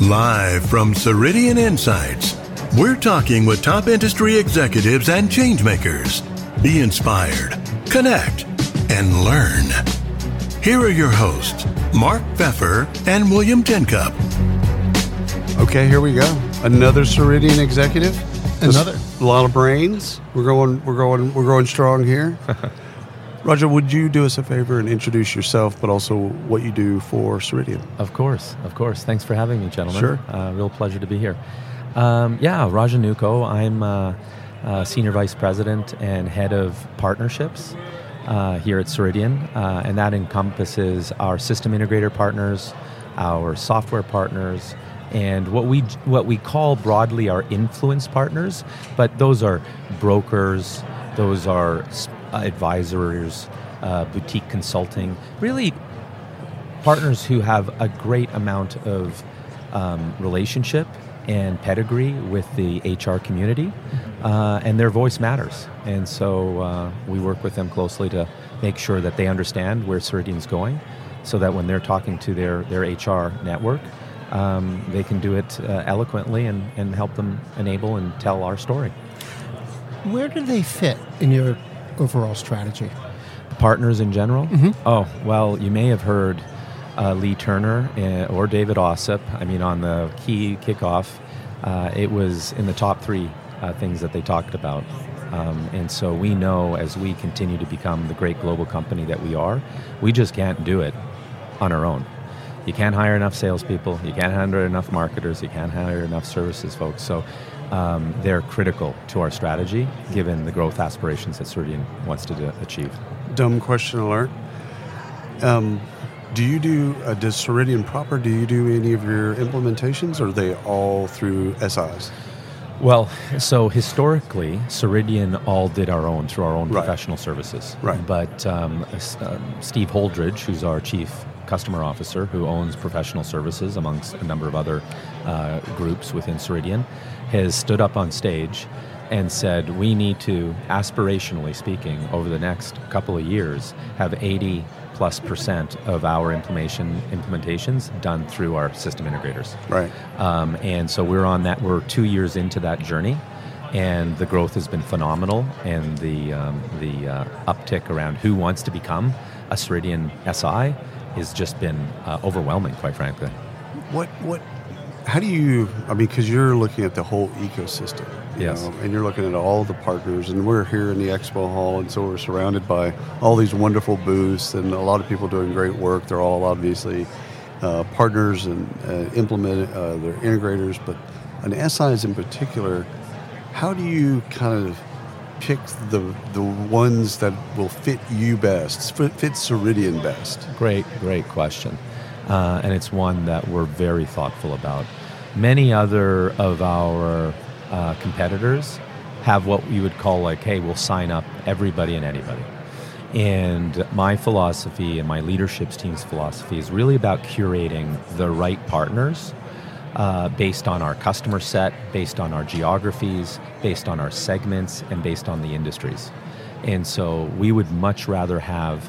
Live from Ceridian Insights, we're talking with top industry executives and changemakers. Be inspired, connect, and learn. Here are your hosts, Mark Feffer and William Tincup. Okay, here we go. Another Ceridian executive. Another. A lot of brains. We're going. We're going. We're going strong here. Raja, would you do us a favor and introduce yourself, but also what you do for Ceridian? Of course, of course. Thanks for having me, gentlemen. Sure. Uh, real pleasure to be here. Um, yeah, Raja Nucho. I'm uh, uh, Senior Vice President and Head of Partnerships uh, here at Ceridian, uh, and that encompasses our system integrator partners, our software partners, and what we what we call broadly our influence partners. But those are brokers, those are advisors, uh, boutique consulting, really partners who have a great amount of um, relationship and pedigree with the HR community, uh, and their voice matters. And so uh, we work with them closely to make sure that they understand where Ceridian's going, so that when they're talking to their, their HR network, um, they can do it uh, eloquently and, and help them enable and tell our story. Where do they fit in your overall strategy? partners in general? Oh, well, you may have heard uh, Leagh Turner uh, or David Ossip. I mean, on the key kickoff, uh, it was in the top three uh, things that they talked about. Um, and so we know as we continue to become the great global company that we are, we just can't do it on our own. You can't hire enough salespeople, you can't hire enough marketers, you can't hire enough services folks. So um, they're critical to our strategy given the growth aspirations that Ceridian wants to do, achieve. Dumb question alert. Um, do you do uh, does Ceridian proper? Do you do any of your implementations, or are they all through SIs? Well, so historically, Ceridian all did our own through our own Right. professional services. Right. But um, um, Steve Holdridge, who's our chief customer officer, who owns professional services amongst a number of other uh, groups within Ceridian, has stood up on stage and said, we need to, aspirationally speaking, over the next couple of years, have 80 plus percent of our implementation implementations done through our system integrators. Right. Um, and so we're on that. We're two years into that journey, and the growth has been phenomenal. And the um, the uh, uptick around who wants to become a Ceridian SI has just been uh, overwhelming, quite frankly. What what? How do you? I mean, because you're looking at the whole ecosystem, Yes. know, and you're looking at all the partners, and we're here in the expo hall, and so we're surrounded by all these wonderful booths, and a lot of people doing great work. They're all obviously uh, partners and uh, implement uh, they're integrators, but an SIs in particular. How do you kind of pick the the ones that will fit you best, fit, fit Ceridian best? Great, great question. Uh, and it's one that we're very thoughtful about. Many other of our uh, competitors have what you would call like, hey, we'll sign up everybody and anybody. And my philosophy and my leadership's team's philosophy is really about curating the right partners uh, based on our customer set, based on our geographies, based on our segments, and based on the industries. And so we would much rather have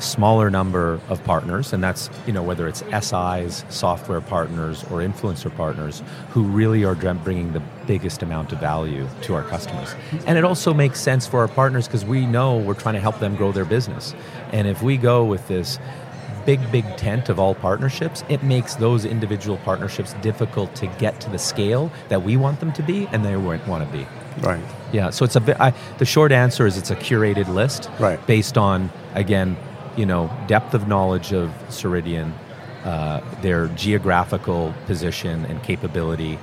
smaller number of partners, and that's you know whether it's SIs, software partners, or influencer partners who really are bringing the biggest amount of value to our customers. And it also makes sense for our partners because we know we're trying to help them grow their business. And if we go with this big, big tent of all partnerships, it makes those individual partnerships difficult to get to the scale that we want them to be and they weren't want to be. Right. Yeah, so it's a bit. I, the short answer is it's a curated list, Right. Based on again, you know, depth of knowledge of Ceridian, uh, their geographical position and capability,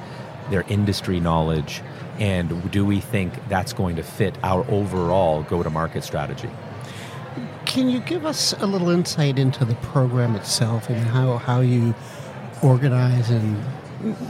their industry knowledge, and do we think that's going to fit our overall go-to-market strategy? Can you give us a little insight into the program itself and how, how you organize and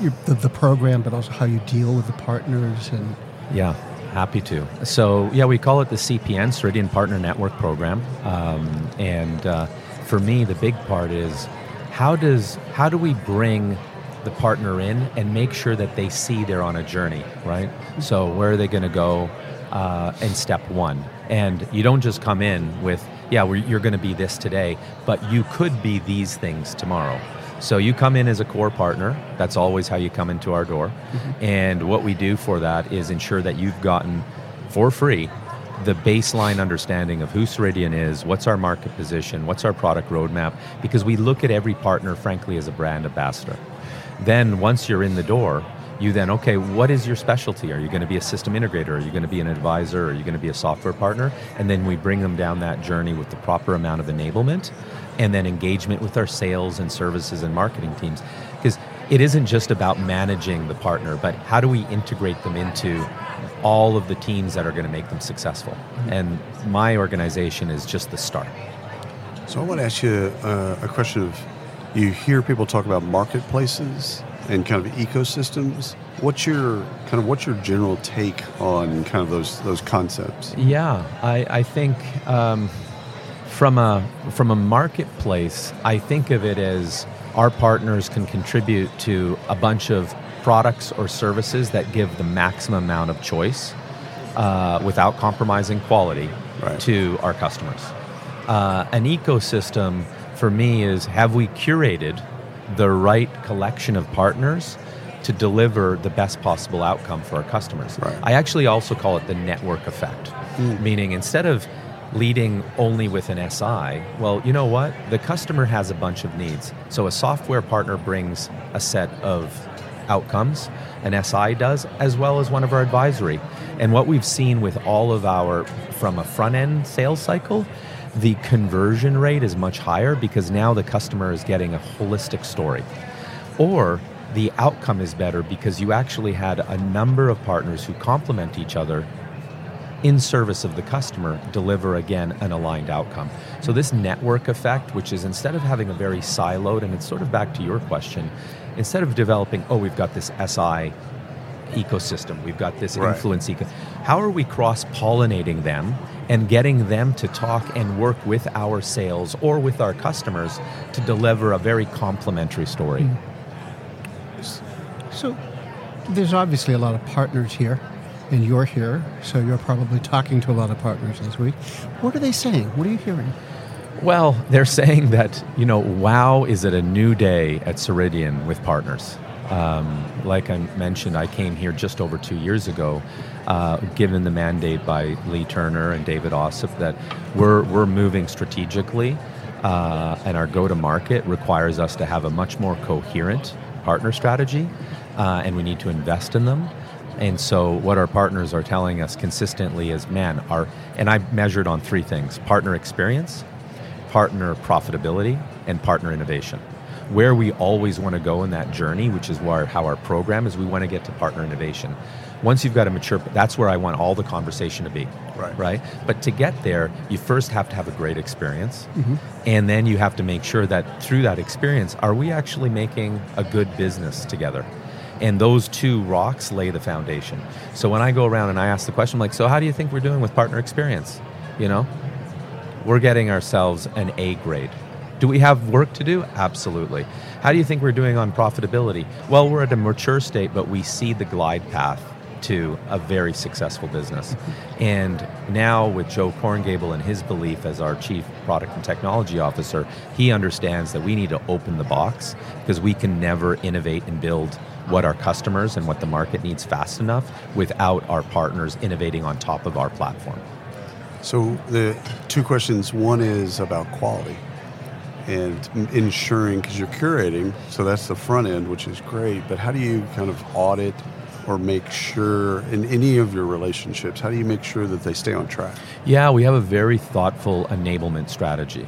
your, the, the program, but also how you deal with the partners and Yeah, happy to. So, yeah, we call it the CPN, Ceridian Partner Network Program. Um, and uh, for me, the big part is how does how do we bring the partner in and make sure that they see they're on a journey, right? So, where are they going to go uh, in step one? And you don't just come in with, yeah, we're, you're going to be this today, but you could be these things tomorrow. So you come in as a core partner. That's always how you come into our door. Mm-hmm. And what we do for that is ensure that you've gotten for free the baseline understanding of who Ceridian is, what's our market position, what's our product roadmap, because we look at every partner, frankly, as a brand ambassador. Then once you're in the door, you then, okay, what is your specialty? Are you going to be a system integrator? Are you going to be an advisor? Are you going to be a software partner? And then we bring them down that journey with the proper amount of enablement and then engagement with our sales and services and marketing teams. Because it isn't just about managing the partner, but how do we integrate them into all of the teams that are going to make them successful? And my organization is just the start. So I want to ask you uh, a question of you hear people talk about marketplaces and kind of ecosystems. What's your kind of what's your general take on kind of those those concepts? Yeah, I, I think um, from a from a marketplace, I think of it as our partners can contribute to a bunch of products or services that give the maximum amount of choice uh, without compromising quality Right. to our customers. Uh, an ecosystem for me is have we curated the right collection of partners to deliver the best possible outcome for our customers? Right. I actually also call it the network effect, hmm. meaning instead of leading only with an SI, well, you know what? The customer has a bunch of needs. So a software partner brings a set of outcomes, an SI does, as well as one of our advisory. And what we've seen with all of our, from a front end sales cycle, the conversion rate is much higher because now the customer is getting a holistic story. Or the outcome is better because you actually had a number of partners who complement each other in service of the customer deliver again an aligned outcome. So this network effect, which is instead of having a very siloed, and it's sort of back to your question, instead of developing, oh, we've got this SI ecosystem, we've got this Right. influence eco, how are we cross pollinating them and getting them to talk and work with our sales or with our customers to deliver a very complementary story? Hmm. So there's obviously a lot of partners here, and you're here, so you're probably talking to a lot of partners this week. What are they saying? What are you hearing? Well, they're saying that, you know, wow, is it a new day at Ceridian with partners? Um, like I mentioned, I came here just over two years ago, uh, given the mandate by Leagh Turner and David Ossip that we're, we're moving strategically, uh, and our go to market requires us to have a much more coherent partner strategy, uh, and we need to invest in them. And so, what our partners are telling us consistently is, man, our and I measured on three things: partner experience, partner profitability, and partner innovation. Where we always want to go in that journey, which is where, how our program is, we want to get to partner innovation. Once you've got a mature, that's where I want all the conversation to be. Right. Right. But to get there, you first have to have a great experience, mm-hmm. and then you have to make sure that through that experience, are we actually making a good business together? And those two rocks lay the foundation. So when I go around and I ask the question, I'm like, so how do you think we're doing with partner experience? You know, we're getting ourselves an A grade. Do we have work to do? Absolutely. How do you think we're doing on profitability? Well, we're at a mature state, but we see the glide path to a very successful business. And now, with Joe Korngiebel and his belief as our chief product and technology officer, he understands that we need to open the box because we can never innovate and build what our customers and what the market needs fast enough without our partners innovating on top of our platform. So the two questions. One is about quality and ensuring because you're curating, so that's the front end, which is great. But how do you kind of audit or make sure in any of your relationships? How do you make sure that they stay on track? Yeah, we have a very thoughtful enablement strategy.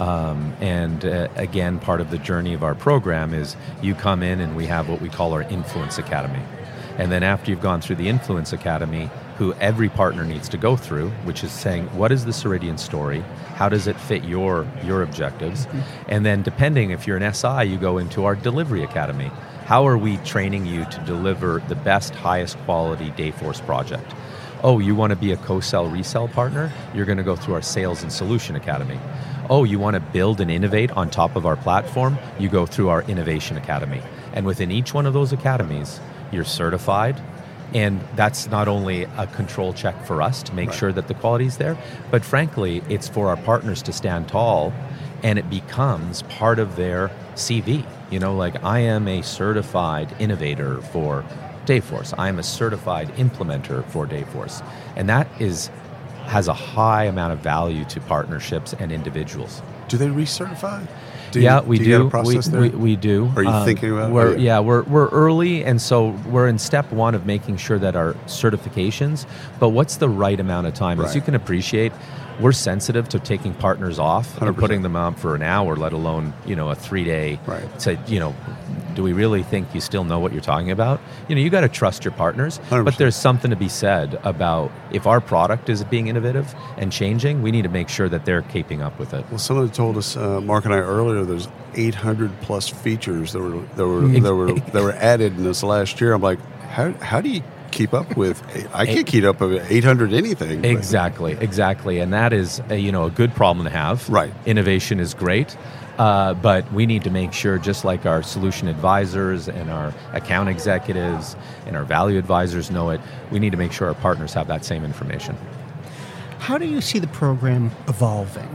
Um, and uh, again, part of the journey of our program is you come in and we have what we call our Influence Academy. And then after you've gone through the Influence Academy, who every partner needs to go through, which is saying, what is the Ceridian story? How does it fit your, your objectives? Mm-hmm. And then, depending if you're an SI, you go into our Delivery Academy. How are we training you to deliver the best, highest quality Dayforce project? Oh, you want to be a co sell resell partner? You're going to go through our Sales and Solution Academy. Oh, you want to build and innovate on top of our platform? You go through our Innovation Academy. And within each one of those academies, you're certified. And that's not only a control check for us to make Right. sure that the quality is there, but frankly, it's for our partners to stand tall and it becomes part of their CV. You know, like I am a certified innovator for Dayforce. I am a certified implementer for Dayforce. And that is has a high amount of value to partnerships and individuals. Do they recertify? Do yeah, you, we do. do. You process we, we, we, do. Are you um, thinking about? We're, it? Yeah, we're we're early, and so we're in step one of making sure that our certifications. But what's the right amount of time? Right. As you can appreciate, we're sensitive to taking partners off 100%. or putting them on for an hour, let alone you know a three day. Right. To you know, do we really think you still know what you're talking about? You know, you got to trust your partners. 100%. But there's something to be said about if our product is being innovative and changing, we need to make sure that they're keeping up with it. Well, someone told us, uh, Mark and I earlier, there's 800 plus features that were that were that were that were added in this last year. I'm like, how how do you keep up with. I can't keep up with 800 anything. Exactly, exactly, and that is a, you know a good problem to have. Right, innovation is great. Uh, but we need to make sure, just like our solution advisors and our account executives and our value advisors know it, we need to make sure our partners have that same information. How do you see the program evolving?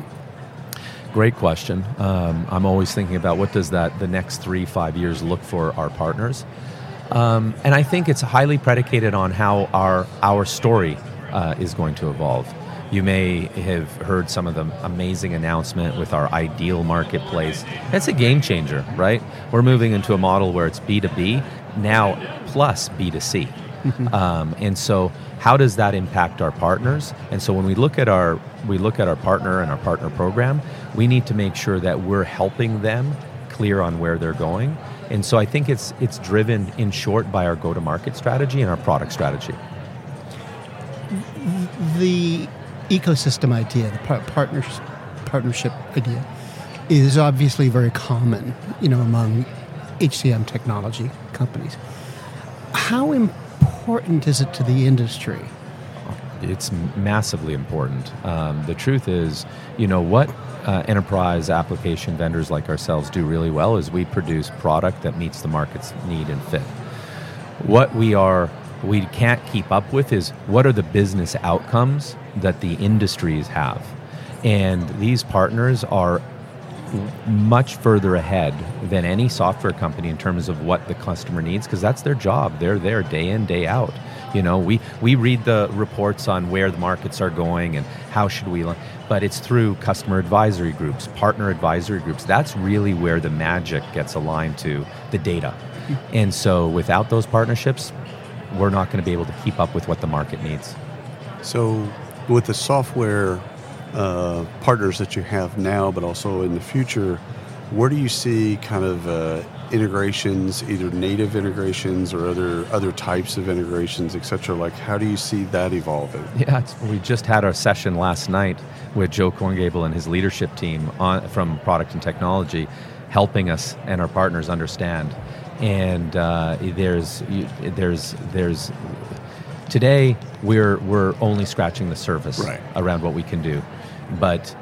Great question. Um, I'm always thinking about what does that the next three, five years look for our partners. Um, and I think it's highly predicated on how our our story uh, is going to evolve. You may have heard some of the amazing announcement with our ideal marketplace. It's a game changer, right? We're moving into a model where it's B2B now plus B2C. Mm-hmm. Um, and so how does that impact our partners? And so when we look at our we look at our partner and our partner program, we need to make sure that we're helping them clear on where they're going and so I think it's it's driven in short by our go-to-market strategy and our product strategy. The ecosystem idea, the partners, partnership idea, is obviously very common, you know, among HCM technology companies. How important is it to the industry? It's massively important. Um, the truth is, you know, what uh, enterprise application vendors like ourselves do really well is we produce product that meets the market's need and fit. What we are we can't keep up with is what are the business outcomes that the industries have. And these partners are much further ahead than any software company in terms of what the customer needs because that's their job. They're there day in, day out. You know, we, we read the reports on where the markets are going and how should we, but it's through customer advisory groups, partner advisory groups. That's really where the magic gets aligned to the data. And so without those partnerships, we're not going to be able to keep up with what the market needs. So with the software uh, partners that you have now, but also in the future, where do you see kind of uh, integrations, either native integrations or other other types of integrations, et cetera? Like, how do you see that evolving? Yeah, we just had our session last night with Joe Korngiebel and his leadership team on, from product and technology, helping us and our partners understand. And uh, there's there's there's today we're we're only scratching the surface right. around what we can do, but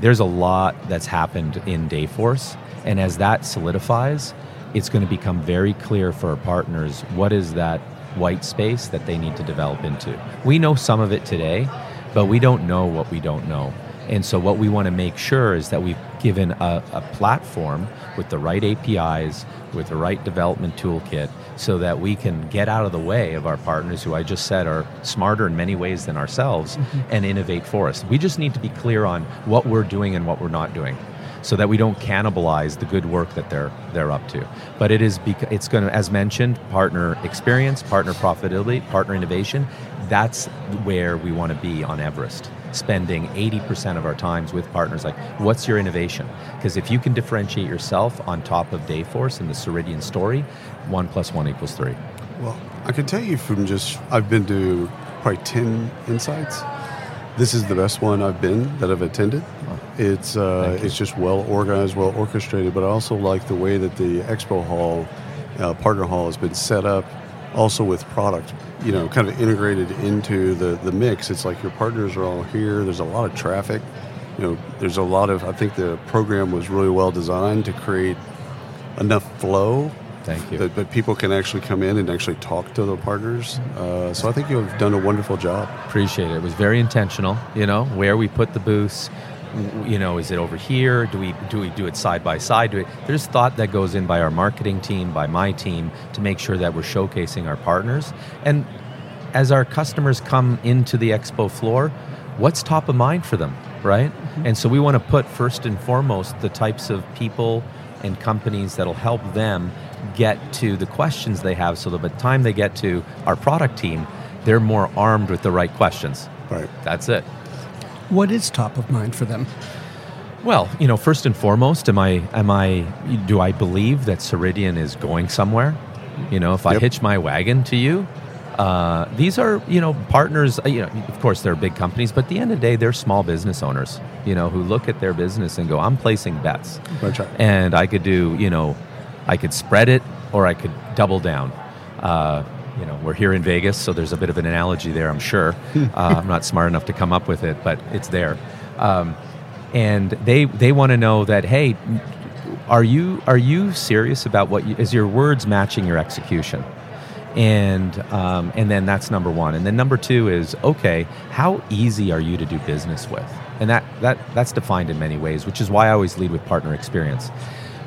there's a lot that's happened in Dayforce, and as that solidifies, it's going to become very clear for our partners what is that white space that they need to develop into. We know some of it today, but we don't know what we don't know. And so, what we want to make sure is that we've given a, a, platform with the right APIs, with the right development toolkit, so that we can get out of the way of our partners who I just said are smarter in many ways than ourselves mm-hmm. and innovate for us. We just need to be clear on what we're doing and what we're not doing so that we don't cannibalize the good work that they're they're up to. But it is bec- it's going to, as mentioned, partner experience, partner profitability, partner innovation. That's where we want to be on Everest. Spending 80% of our times with partners, like, what's your innovation? Because if you can differentiate yourself on top of Dayforce and the Ceridian story, one plus one equals three. Well, I can tell you from just, I've been to probably 10 insights this is the best one I've been that I've attended. It's uh, it's just well organized, well orchestrated, but I also like the way that the expo hall, uh, partner hall, has been set up. Also with product, you know, kind of integrated into the the mix. It's like your partners are all here. There's a lot of traffic. You know, there's a lot of. I think the program was really well designed to create enough flow Thank you. That, that, people can actually come in and actually talk to the partners. Uh, so I think you've done a wonderful job. Appreciate it. It was very intentional. You know where we put the booths, You know, is it over here? Do we do we do it side by side? Do we, there's thought that goes in by our marketing team, by my team, to make sure that we're showcasing our partners. And as our customers come into the expo floor, what's top of mind for them, right? Mm-hmm. And so we want to put first and foremost the types of people and companies that'll help them get to the questions they have so that by the time they get to our product team, they're more armed with the right questions. Right. That's it. What is top of mind for them? Well, you know, first and foremost, am I am I do I believe that Ceridian is going somewhere? You know, if I Yep. hitch my wagon to you, uh, these are you know partners. uh, You know, of course they're big companies, but at the end of the day, they're small business owners. You know, who look at their business and go, "I'm placing bets," right. and I could do you know, I could spread it or I could double down. Uh, you know, we're here in Vegas, so there's a bit of an analogy there. I'm sure. uh, I'm not smart enough to come up with it, but it's there. Um, and they they want to know that hey, are you are you serious about what you, is your words matching your execution? And um, and then that's number one. And then number two is okay, how easy are you to do business with? And that that that's defined in many ways, which is why I always lead with partner experience.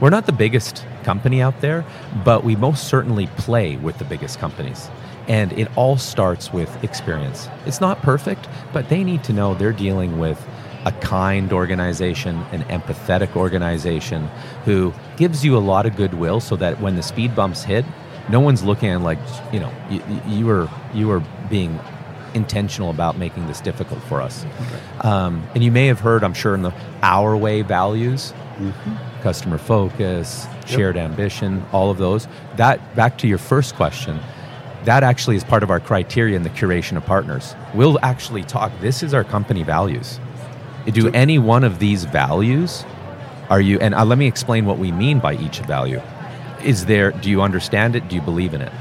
We're not the biggest company out there, but we most certainly play with the biggest companies. And it all starts with experience. It's not perfect, but they need to know they're dealing with a kind organization, an empathetic organization who gives you a lot of goodwill so that when the speed bumps hit, no one's looking at like, you know, you, you were you were being intentional about making this difficult for us. Um, and you may have heard, I'm sure, in the our way values, customer focus, shared ambition, all of those. That back to your first question, that actually is part of our criteria in the curation of partners. We'll actually talk. This is our company values. Do any one of these values are you? And uh, let me explain what we mean by each value. Is there? Do you understand it? Do you believe in it?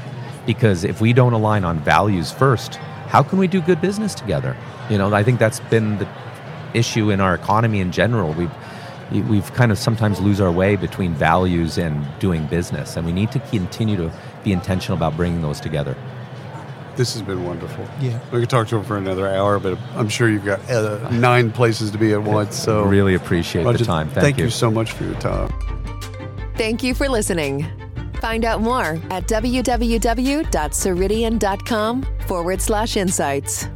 Because if we don't align on values first, how can we do good business together? You know, I think that's been the issue in our economy in general. We've we've kind of sometimes lose our way between values and doing business, and we need to continue to be intentional about bringing those together. This has been wonderful. Yeah. We could talk to him for another hour, but I'm sure you've got uh, nine places to be at once. So really appreciate the time. Thank, you so much for your time. Thank you for listening. Find out more at www.ceridian.com forward slash insights.